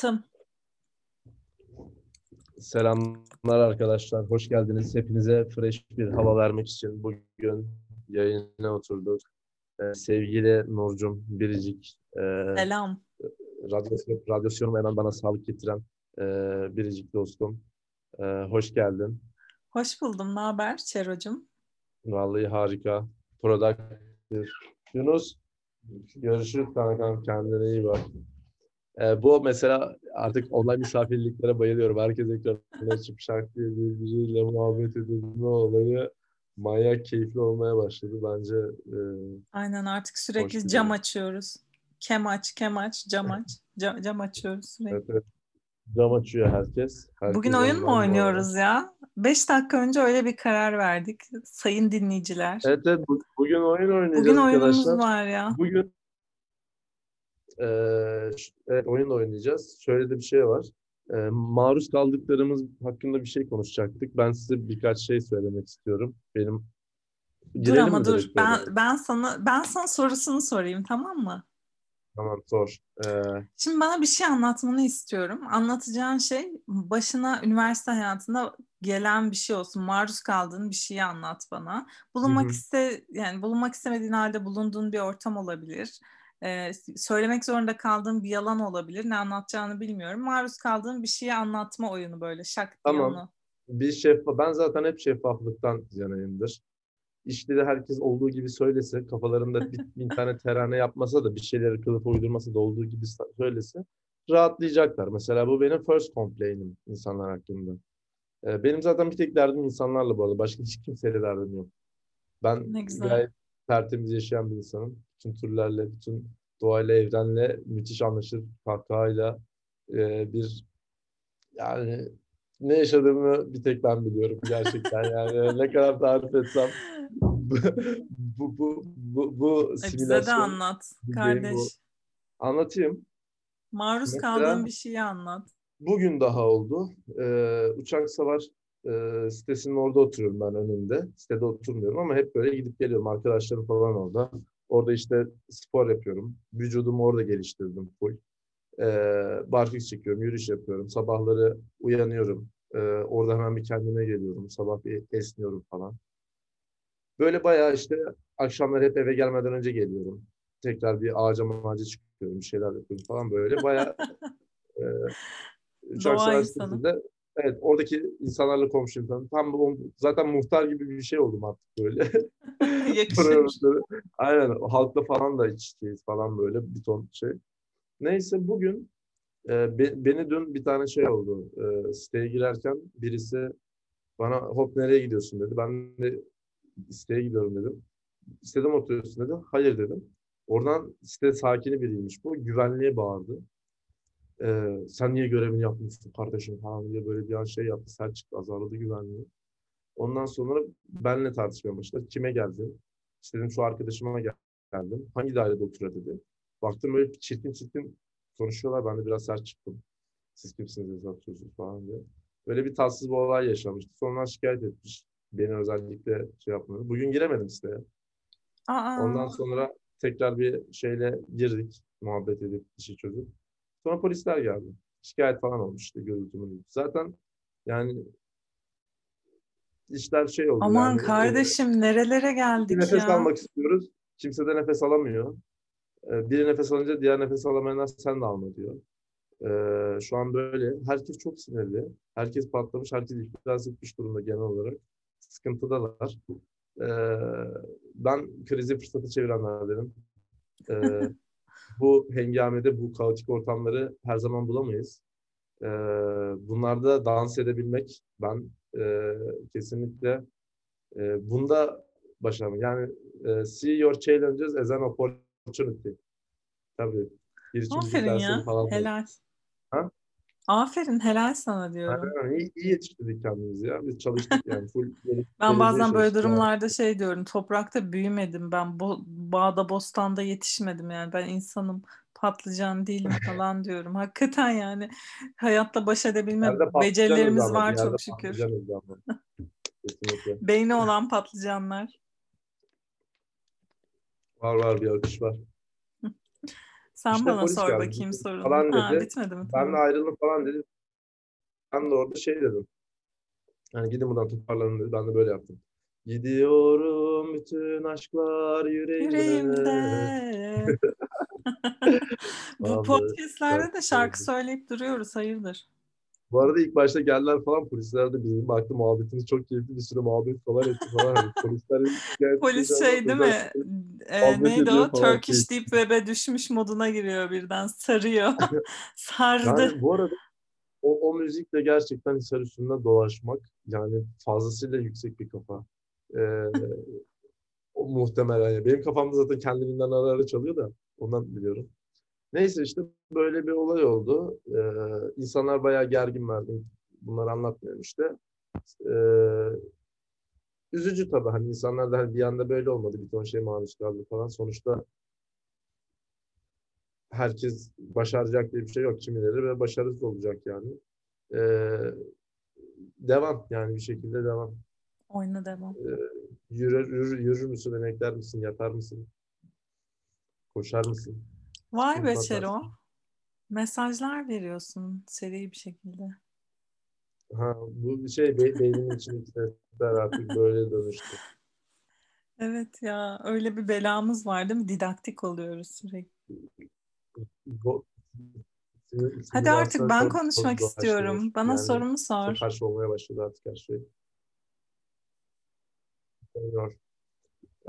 Tım. Selamlar arkadaşlar. Hoş geldiniz. Hepinize fresh bir hava vermek için bugün yayına oturduk. Ee, sevgili Nurcum Biricik, e, Selam. radyasyon, radyasyonumu hemen bana sağlık getiren e, Biricik dostum. E, hoş geldin. Hoş buldum. Ne haber Çerocum? Vallahi harika. Product. Yunus, görüşürüz kankam. Kendine iyi bak. Ee, bu mesela artık online misafirliklere bayılıyorum. Herkes ekranına açıp şarkı diye birbiriyle muhabbet edilme olayı manyak keyifli olmaya başladı. Bence e, Aynen artık sürekli cam bulduk. açıyoruz. Kem aç, kem aç, cam aç. Cam, cam açıyoruz sürekli. evet, evet. cam açıyor herkes. Herkes Bugün oyun mu oynuyoruz ya? Beş dakika önce öyle bir karar verdik. Sayın dinleyiciler. Evet, evet bu- bugün oyun oynayacağız Bugün oyunumuz arkadaşlar. var ya. Bugün eee, ş- evet, oyun oynayacağız. Şöyle de bir şey var. Eee, maruz kaldıklarımız hakkında bir şey konuşacaktık. Ben size birkaç şey söylemek istiyorum. Benim Dur ama dur. Ben böyle? ben sana ben sana sorusunu sorayım tamam mı? Tamam sor. Eee, Şimdi bana bir şey anlatmanı istiyorum. Anlatacağın şey başına üniversite hayatında gelen bir şey olsun. Maruz kaldığın bir şeyi anlat bana. Bulunmak Hı hı. iste yani bulunmak istemediğin halde bulunduğun bir ortam olabilir. Ee, söylemek zorunda kaldığın bir yalan olabilir. Ne anlatacağını bilmiyorum. Maruz kaldığın bir şeyi anlatma oyunu böyle şak Tamam. onu. bir şeffaf, ben zaten hep şeffaflıktan yanayımdır. İşte de herkes olduğu gibi söylese, kafalarında bir, bin tane terane yapmasa da bir şeyleri kılıf uydurmasa da olduğu gibi söylese rahatlayacaklar. Mesela bu benim first complainim insanlar hakkında. Ee, benim zaten bir tek derdim insanlarla bu arada. Başka hiç kimseyle derdim yok. Ben gayet tertemiz yaşayan bir insanım. Bütün türlerle, bütün doğayla, evrenle müthiş anlaşır. Kahkahayla e, bir yani ne yaşadığımı bir tek ben biliyorum gerçekten yani ne kadar tarif etsem bu bu bu bu, E, bize de simülasyon anlat kardeş. bu. anlatayım. Maruz Mesela- kaldığın bir şeyi anlat. Bugün daha oldu. Ee, uçak savar e, sitesinin orada oturuyorum ben önünde. Sitede oturmuyorum ama hep böyle gidip geliyorum. Arkadaşlarım falan orada. Orada işte spor yapıyorum. Vücudumu orada geliştirdim full. Ee, barfiks çekiyorum, yürüyüş yapıyorum. Sabahları uyanıyorum. Ee, orada hemen bir kendime geliyorum. Sabah bir esniyorum falan. Böyle bayağı işte akşamlar hep eve gelmeden önce geliyorum. Tekrar bir ağaca mağaca çıkıyorum, bir şeyler yapıyorum falan böyle. Bayağı e, savar insanı. Evet oradaki insanlarla konuşuyorum. Tam, tam zaten muhtar gibi bir şey oldum artık böyle. Aynen halkla falan da iç içeyiz falan böyle bir ton şey. Neyse bugün e, be- beni dün bir tane şey oldu. E, siteye girerken birisi bana hop nereye gidiyorsun dedi. Ben de siteye gidiyorum dedim. Sitede mi oturuyorsun dedi. Hayır dedim. Oradan site sakini biriymiş bu. Güvenliğe bağırdı. E, sen niye görevini yapmışsın kardeşim falan diye böyle bir an şey yaptı. Çıktı azarladı güvenliği. Ondan sonra benle tartışmaya başladı. Kime geldin? İşte dedim şu arkadaşıma gel- geldim. Hangi dairede oturuyor dedi. Baktım böyle çirkin çirkin konuşuyorlar. Ben de biraz sert çıktım. Siz kimsiniz yazı atıyorsunuz falan diye. Böyle bir tatsız bir olay yaşamıştı. Sonra şikayet etmiş. Beni özellikle şey yapmadı. Bugün giremedim siteye. Aa, Ondan sonra tekrar bir şeyle girdik. Muhabbet edip işi çözüp. Sonra polisler geldi. Şikayet falan olmuş işte gürültü mürültü. Zaten yani işler şey oldu. aman yani, e, kardeşim nerelere bir geldik nefes ya. almak istiyoruz. Kimse de nefes alamıyor. Ee, Biri nefes alınca diğer nefes alamayanlar sen de alma diyor. Ee, şu an böyle. Herkes çok sinirli. Herkes patlamış. Herkes iflas etmiş durumda genel olarak. Sıkıntıdalar. Ee, ben krizi fırsatı çevirenlerdenim. Ee, bu hengamede, bu kaotik ortamları her zaman bulamayız. Ee, bunlarda dans edebilmek ben e, kesinlikle e, bunda başarım. Yani e, see your challenges as an opportunity. Tabii. İçin Aferin ya. falan. Helal. Ha? Aferin helal sana diyorum. Aynen, iyi, iyi yetiştirdik kendimizi ya. Biz çalıştık yani. Full Ben bazen böyle durumlarda şey diyorum. Toprakta büyümedim ben. Bo- bağda bostanda yetişmedim yani. Ben insanım. Patlıcan değilim falan diyorum. Hakikaten yani hayatta baş edebilme becerilerimiz var çok şükür. Beyni olan patlıcanlar. Var var bir akış var. Sen İşte bana sor geldi, bakayım sorunu. falan Ha, dedi. bitmedi mi? Ben de Tamam. ayrılın falan dedi. Ben de orada şey dedim. Yani gidin buradan toparlanın dedi. Ben de böyle yaptım. Gidiyorum bütün aşklar yüreğimde. Yüreğimde. Bu podcastlerde de şarkı söyleyip duruyoruz. Hayırdır? Bu arada ilk başta geldiler falan polisler de bizim baktı muhabbetimiz çok keyifli bir sürü muhabbet falan etti falan. Hani polisler Polis şey değil mi? Muhabbet neydi o? Turkish Deep Web'e düşmüş moduna giriyor birden. Sarıyor. Sardı. Yani bu arada o, o müzikle gerçekten Hisar üstünde dolaşmak yani fazlasıyla yüksek bir kafa. Ee, o muhtemelen. ya. Benim kafamda zaten kendiliğinden ara ara çalıyor da ondan biliyorum. Neyse işte böyle bir olay oldu. Ee, insanlar bayağı gergin verdim. Bunları anlatmıyorum işte. Ee, üzücü tabii hani insanlar da hani bir anda böyle olmadı. Bir ton şey maruz kaldı falan. Sonuçta herkes başaracak diye bir şey yok. Kimileri ve başarısız olacak yani. Ee, devam yani bir şekilde devam. Oyuna devam. Yürür, yürür, yürür müsün, emekler misin, yatar mısın? Koşar mısın? Vay be. Çero. Mesajlar veriyorsun seri bir şekilde. Ha, bu bir şey be- beynimin içindeki sesler artık böyle dönüştü. Evet ya öyle bir belamız var değil mi? Didaktik oluyoruz sürekli. Sinir- Hadi artık ben konuşmak çok istiyorum. dolaşıyor. Bana Yani sorumu sor. karşı olmaya başladı artık her şey.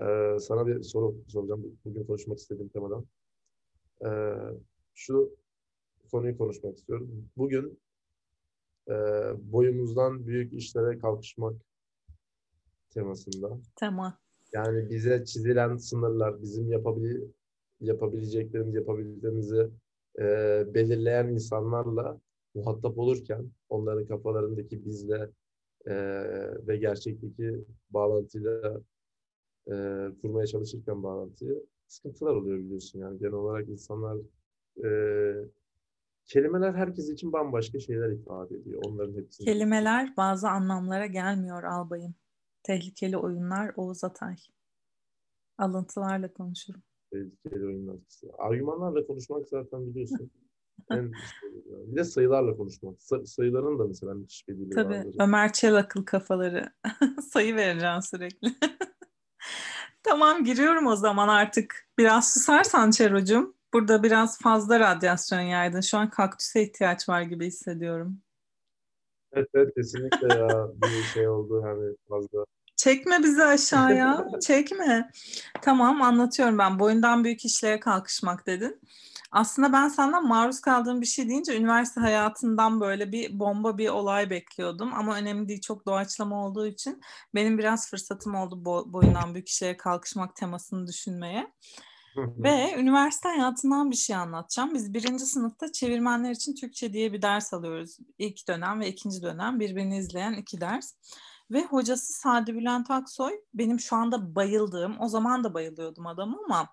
Ee, sana bir soru soracağım. Bugün konuşmak istediğim temadan. Ee, şu konuyu konuşmak istiyorum. Bugün e, boyumuzdan büyük işlere kalkışmak temasında. Tamam. Yani bize çizilen sınırlar, bizim yapabili yapabileceklerimiz, yapabildiklerimizi e, belirleyen insanlarla muhatap olurken onların kafalarındaki bizle e, ve gerçekteki bağlantıyla e, kurmaya çalışırken bağlantıyı sıkıntılar oluyor biliyorsun yani genel olarak insanlar e, kelimeler herkes için bambaşka şeyler ifade ediyor onların hepsini. Kelimeler bazı anlamlara gelmiyor albayım. Tehlikeli oyunlar Oğuz Atay. Alıntılarla konuşurum. tehlikeli oyunlar. Argümanlarla konuşmak zaten biliyorsun. en bir de sayılarla konuşmak. Sa- sayıların da mesela müthiş bir dili Tabii vardır. Ömer Çelakıl kafaları. Sayı vereceğim sürekli. Tamam giriyorum o zaman artık. Biraz susarsan Çero'cum. Burada biraz fazla radyasyon yaydın. Şu an kaktüse ihtiyaç var gibi hissediyorum. Evet, evet kesinlikle ya bir şey oldu hani fazla. Çekme bizi aşağıya. Çekme. Tamam anlatıyorum ben. Boyundan büyük işlere kalkışmak dedin. Aslında ben senden maruz kaldığım bir şey deyince üniversite hayatından böyle bir bomba bir olay bekliyordum. Ama önemli değil çok doğaçlama olduğu için benim biraz fırsatım oldu bo- boyundan büyük işlere kalkışmak temasını düşünmeye. Ve üniversite hayatından bir şey anlatacağım. Biz birinci sınıfta çevirmenler için Türkçe diye bir ders alıyoruz. İlk dönem ve ikinci dönem birbirini izleyen iki ders. Ve hocası Sadi Bülent Aksoy benim şu anda bayıldığım, o zaman da bayılıyordum adamı ama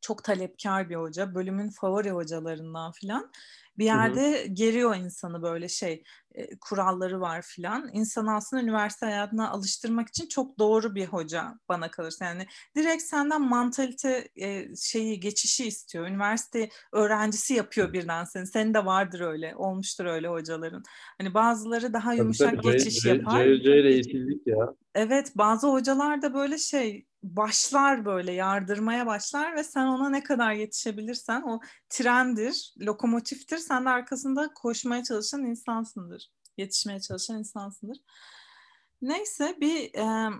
çok talepkar bir hoca. Bölümün favori hocalarından filan. Bir yerde geriyor insanı böyle şey e, kuralları var filan. İnsanı aslında üniversite hayatına alıştırmak için çok doğru bir hoca bana kalırsa. Yani direkt senden mantalite e, şeyi geçişi istiyor. Üniversite öğrencisi yapıyor birden seni. Senin de vardır öyle. Olmuştur öyle hocaların. Hani bazıları daha Tabii yumuşak tabii, geçiş C- yapar. C- C reislik ya. Evet bazı hocalar da böyle şey başlar böyle yardırmaya başlar ve sen ona ne kadar yetişebilirsen o trendir, lokomotiftir. Sen de arkasında koşmaya çalışan insansındır. Yetişmeye çalışan insansındır. Neyse bir e,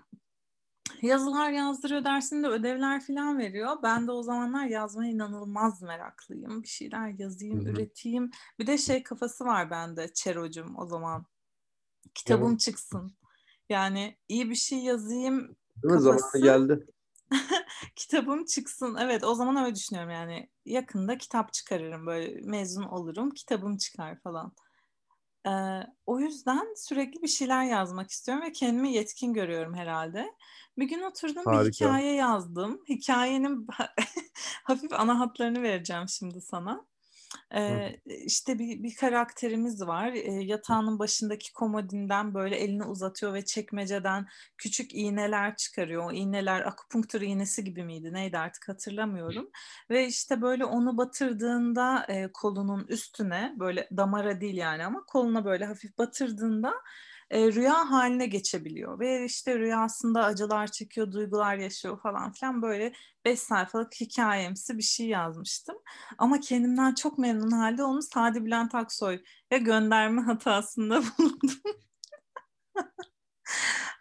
yazılar yazdırıyor dersinde ödevler falan veriyor. Ben de o zamanlar yazmaya inanılmaz meraklıyım. Bir şeyler yazayım, Hı hı. üreteyim. Bir de şey kafası var bende Çerocum o zaman. Kitabım Evet. çıksın. Yani iyi bir şey yazayım, Değil mi? Zamanı geldi. kitabım çıksın. Evet o zaman öyle düşünüyorum yani. Yakında kitap çıkarırım böyle mezun olurum kitabım çıkar falan. Ee, o yüzden sürekli bir şeyler yazmak istiyorum ve kendimi yetkin görüyorum herhalde. Bir gün oturdum bir Harika. hikaye yazdım. Hikayenin hafif ana hatlarını vereceğim şimdi sana. Ee, işte bir, bir karakterimiz var. Ee, yatağının başındaki komodinden böyle elini uzatıyor ve çekmeceden küçük iğneler çıkarıyor. O iğneler akupunktur iğnesi gibi miydi neydi artık hatırlamıyorum. Ve işte böyle onu batırdığında e, kolunun üstüne böyle damara değil yani ama koluna böyle hafif batırdığında e, rüya haline geçebiliyor ve işte rüyasında acılar çekiyor, duygular yaşıyor falan filan böyle beş sayfalık hikayemsi bir şey yazmıştım. Ama kendimden çok memnun halde onu Sadi Bülent Aksoy'a gönderme hatasında bulundum.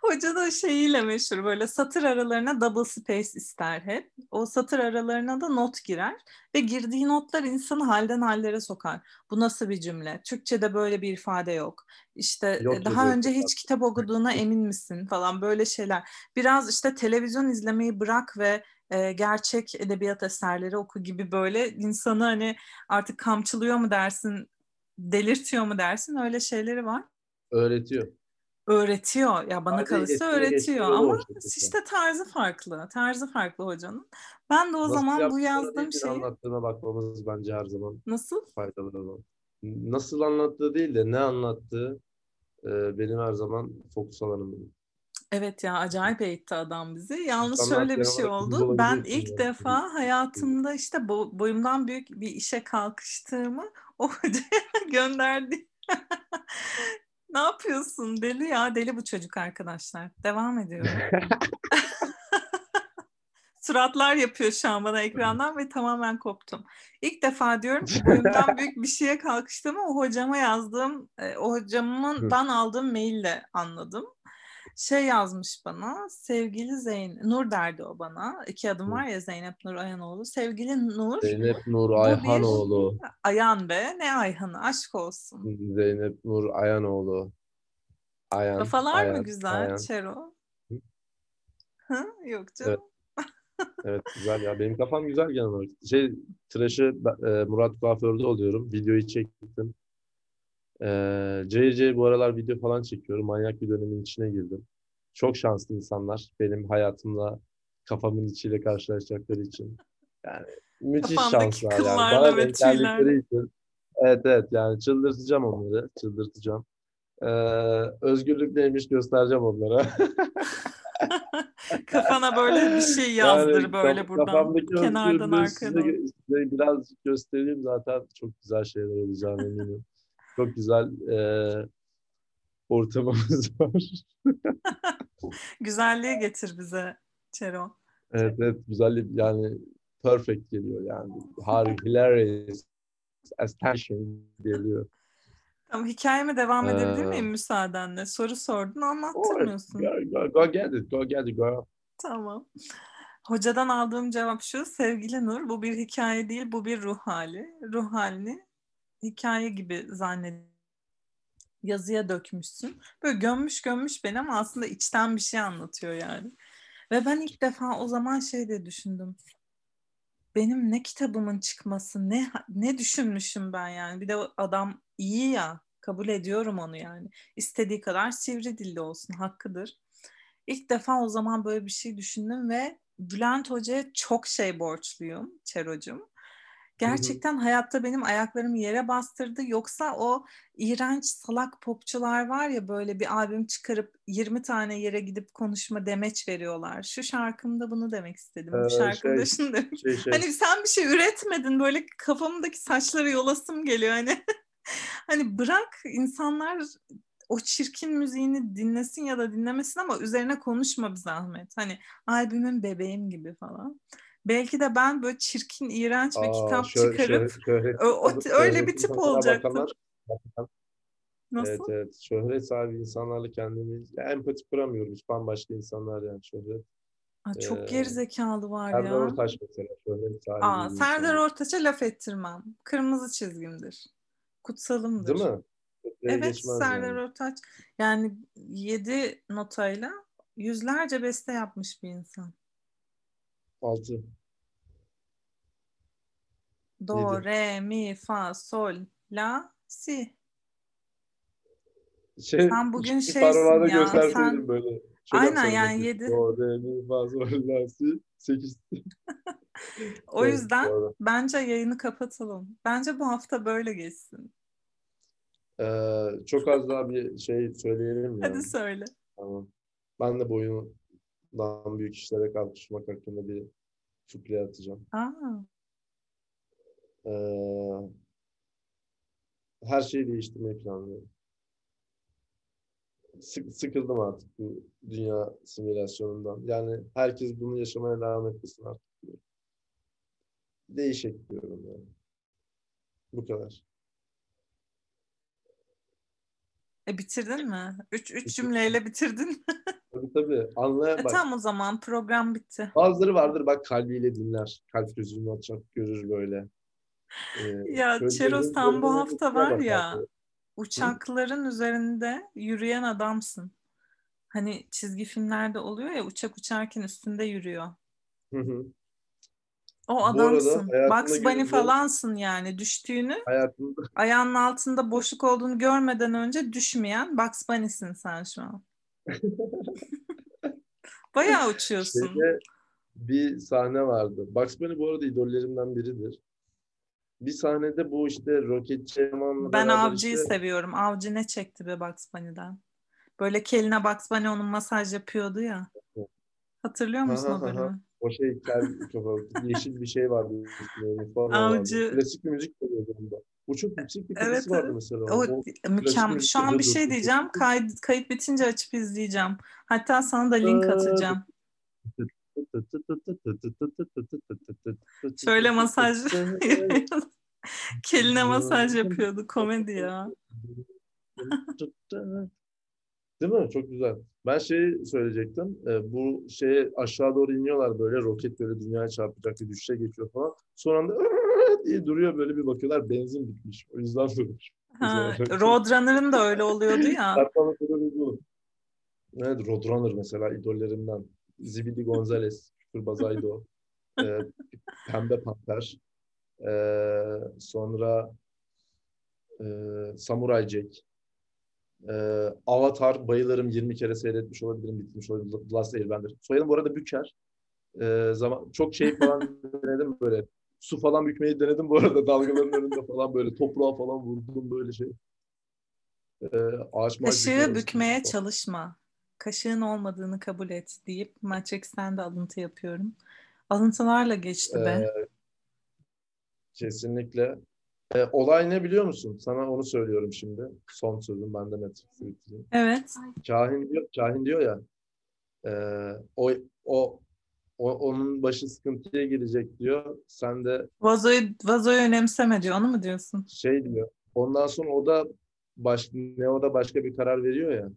Hoca da şeyiyle meşhur böyle satır aralarına double space ister hep. O satır aralarına da not girer ve girdiği notlar insanı halden hallere sokar. Bu nasıl bir cümle? Türkçe'de böyle bir ifade yok. İşte yok, e, daha yok, önce yok. hiç kitap okuduğuna emin misin falan böyle şeyler. Biraz işte televizyon izlemeyi bırak ve e, gerçek edebiyat eserleri oku gibi böyle insanı hani artık kamçılıyor mu dersin, delirtiyor mu dersin öyle şeyleri var. Öğretiyor öğretiyor. Ya bana Hadi kalırsa öğretiyor ama işte tarzı farklı. Tarzı farklı hocanın. Ben de o Nasıl zaman bu yazdığım şeyi anlattığına bakmamız bence her zaman Nasıl? faydalı olan. Nasıl anlattığı değil de ne anlattığı benim her zaman fokus alanım. Evet ya acayip eğitti adam bizi. Yalnız Standart şöyle bir şey oldu. Ben ilk yani. defa hayatımda işte boyumdan büyük bir işe kalkıştığımı o hocaya gönderdi. Ne yapıyorsun? Deli ya. Deli bu çocuk arkadaşlar. Devam ediyorum. Suratlar yapıyor şu an bana ekrandan ve tamamen koptum. İlk defa diyorum ki boyumdan büyük bir şeye kalkıştığımı o hocama yazdığım, e, o hocamdan aldığım maille anladım şey yazmış bana sevgili Zeyn Nur derdi o bana. İki adım var ya Zeynep Nur Ayhanoğlu. Sevgili Nur Zeynep Nur Ayhanoğlu. Ayan be ne Ayhan'ı aşk olsun. Zeynep Nur Ayhanoğlu. Ayan Kafalar Ayan, mı güzel Ayan. Çero? Hı? Yok canım. Evet. evet güzel ya. Benim kafam güzel genel olarak. Şey tıraşı e, Murat Kuaför'de oluyorum. Videoyu çektim ee, CC bu aralar video falan çekiyorum. Manyak bir dönemin içine girdim. Çok şanslı insanlar. Benim hayatımla kafamın içiyle karşılaşacakları için. Yani müthiş Kafamdaki şanslar yani. Bana denk geldikleri için. Evet evet yani çıldırtacağım onları. Çıldırtacağım. Ee, özgürlük neymiş göstereceğim onlara. Kafana böyle bir şey yazdır yani, böyle buradan kenardan arkadan. Size, size biraz göstereyim zaten çok güzel şeyler olacağını eminim. Çok güzel e, ortamımız var. Güzelliği getir bize Çero. Evet evet güzellik yani perfect geliyor yani. Harika, hilarious, astonishing geliyor. Tamam hikayeme devam edebilir miyim müsaadenle? Soru sordun anlattırmıyorsun. Go, go, go get it, go get it, go. Tamam. Hocadan aldığım cevap şu. Sevgili Nur bu bir hikaye değil bu bir ruh hali. Ruh halini hikaye gibi zannet yazıya dökmüşsün. Böyle gömmüş gömmüş beni ama aslında içten bir şey anlatıyor yani. Ve ben ilk defa o zaman şey de düşündüm. Benim ne kitabımın çıkması, ne ne düşünmüşüm ben yani. Bir de adam iyi ya, kabul ediyorum onu yani. İstediği kadar sivri dilli olsun, hakkıdır. İlk defa o zaman böyle bir şey düşündüm ve Bülent Hoca'ya çok şey borçluyum Çerocum gerçekten hayatta benim ayaklarımı yere bastırdı. Yoksa o iğrenç salak popçular var ya böyle bir albüm çıkarıp 20 tane yere gidip konuşma demeç veriyorlar. Şu şarkımda bunu demek istedim. Ee, Bu şarkımda şey, şunu demek. Şey, şey. Hani sen bir şey üretmedin böyle kafamdaki saçları yolasım geliyor hani. hani bırak insanlar o çirkin müziğini dinlesin ya da dinlemesin ama üzerine konuşma bir zahmet. Hani albümün bebeğim gibi falan. Belki de ben böyle çirkin, iğrenç bir Aa, kitap şöyle, çıkarıp şöhret, o, o, öyle bir tip olacaktım. Nasıl? Evet evet. Şöhret sahibi insanlarla kendimi empati kuramıyorum. Hiç bambaşka insanlar yani şöhret. Aa, çok ee, geri zekalı var Serdar ya. Serdar Ortaç mesela şöhret sahibi. Aa, Serdar Ortaç'a laf ettirmem. Kırmızı çizgimdir. Kutsalımdır. Değil mi? evet Serdar yani. Ortaç. Yani yedi notayla yüzlerce beste yapmış bir insan. 6. Do, Yedi. re, mi, fa, sol, la, si. Şey, sen bugün şeysin ya. Sen... böyle. Aynen yani 7. Do, re, mi, fa, sol, la, si. 8. O yüzden bence yayını kapatalım. Bence bu hafta böyle geçsin. Ee, çok az daha bir şey söyleyelim ya. Hadi söyle. Tamam. Ben de boyundan büyük işlere kalkışmak hakkında bir fıkra atacağım. Aa, Ee, her şeyi değiştirmeyi planlıyorum. Sık, sıkıldım artık bu dünya simülasyonundan. Yani herkes bunu yaşamaya devam etmesin artık. diyorum. Değişik diyorum yani. Bu kadar. e bitirdin mi? Üç, üç cümleyle bitirdin. Tabii tabii. Anlaya E, bak. tamam o zaman program bitti. Bazıları vardır bak kalbiyle dinler. Kalp gözünü açar görür böyle. Ee, Ya Çeros tam bu hafta var ya böyle. uçakların üzerinde yürüyen adamsın. Hani çizgi filmlerde oluyor ya uçak uçarken üstünde yürüyor. Hı hı. O adamsın. Bugs Bunny falansın yani. Düştüğünü Hayatımda ayağının altında boşluk olduğunu görmeden önce düşmeyen Bugs Bunny'sin sen şu an. Bayağı uçuyorsun. şeyde bir sahne vardı. Bugs Bunny bu arada idollerimden biridir. Bir sahnede bu işte roketçi elemanla Ben Avcı'yı işte- seviyorum. Avcı ne çekti be Bugs Bunny'den? Böyle keline Bugs Bunny onun masaj yapıyordu ya. Hatırlıyor musun Aha, o aha. bölümü? O şey kel kafalı, yeşil bir şey vardı. Avcı. vardı. Klasik bir müzik çalıyordu onda. Bu çok yüksek bir Evet, vardı evet. mesela. O O mükemmel. Şu an bir şey diyeceğim. Kayıt, kayıt bitince açıp izleyeceğim. Hatta sana da link Aa, atacağım. Şöyle masaj Keline masaj yapıyordu. Komedi ya. Değil mi? Çok güzel. Ben şey söyleyecektim. Ee, bu şeye aşağı doğru iniyorlar böyle. Roket böyle dünyaya çarpacak bir düşüşe geçiyor falan. Son anda diye duruyor böyle bir bakıyorlar. Benzin bitmiş. O yüzden durmuş. Ha. Roadrunner'ın da öyle oluyordu ya. Evet, Roadrunner mesela idollerimden. Zibidi Gonzalez, Küfürbaz Aydo, e, Pembe Panter, e, sonra e, Samurai Jack, e, Avatar bayılırım 20 kere seyretmiş olabilirim, bitmiş olabilirim. The Last Airbender. Soyadım bu arada Büker. E, zaman, çok şey falan denedim böyle. Su falan bükmeyi denedim bu arada dalgaların önünde falan böyle toprağa falan vurdum böyle şey. E, ağaç Kaşığı bükmeye falan. çalışma. Kaşığın olmadığını kabul et deyip Matrix'ten de alıntı yapıyorum. Alıntılarla geçti be. Ee, kesinlikle. Ee, olay ne biliyor musun? Sana onu söylüyorum şimdi. Son sözüm ben de Matrix'i bitireyim. Evet. Kahin diyor, Kahin diyor ya e, o, o, o onun başı sıkıntıya girecek diyor. Sen de Vazoyu, vazoyu önemseme diyor. Onu mu diyorsun? şey diyor. Ondan sonra o da baş, Neo da başka bir karar veriyor ya.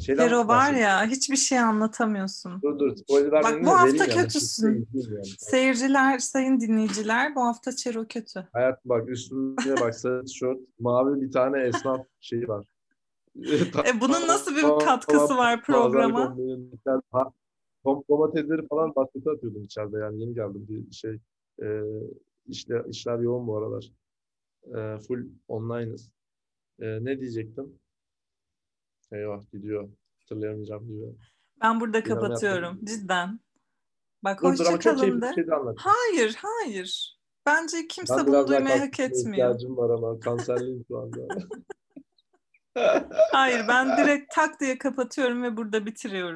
Şeyden Hero var ya hiçbir şey anlatamıyorsun. Dur dur spoiler Bak, bu hafta kötüsün. İzleyeyim yani. Seyirciler, sayın dinleyiciler bu hafta Çero kötü. Hayat bak üstünde bak sarı tişört, mavi bir tane esnaf şeyi var. E bunun nasıl bir katkısı var programa? Domatesleri falan baskete atıyordum içeride yani yeni geldim bir şey. E, işler, işler yoğun bu aralar. E, full online'ız. E, ne diyecektim? Eyvah gidiyor. Hatırlayamayacağım diyor. Ben burada Bilmem kapatıyorum. yapmadım. Cidden. Bak Dur hoşça kalın de. şey de. Hayır, hayır. Bence kimse Ben bunu duymayı hak etmiyor. ihtiyacım var ama kanserliyim şu anda. Hayır, ben direkt tak diye kapatıyorum ve burada bitiriyorum.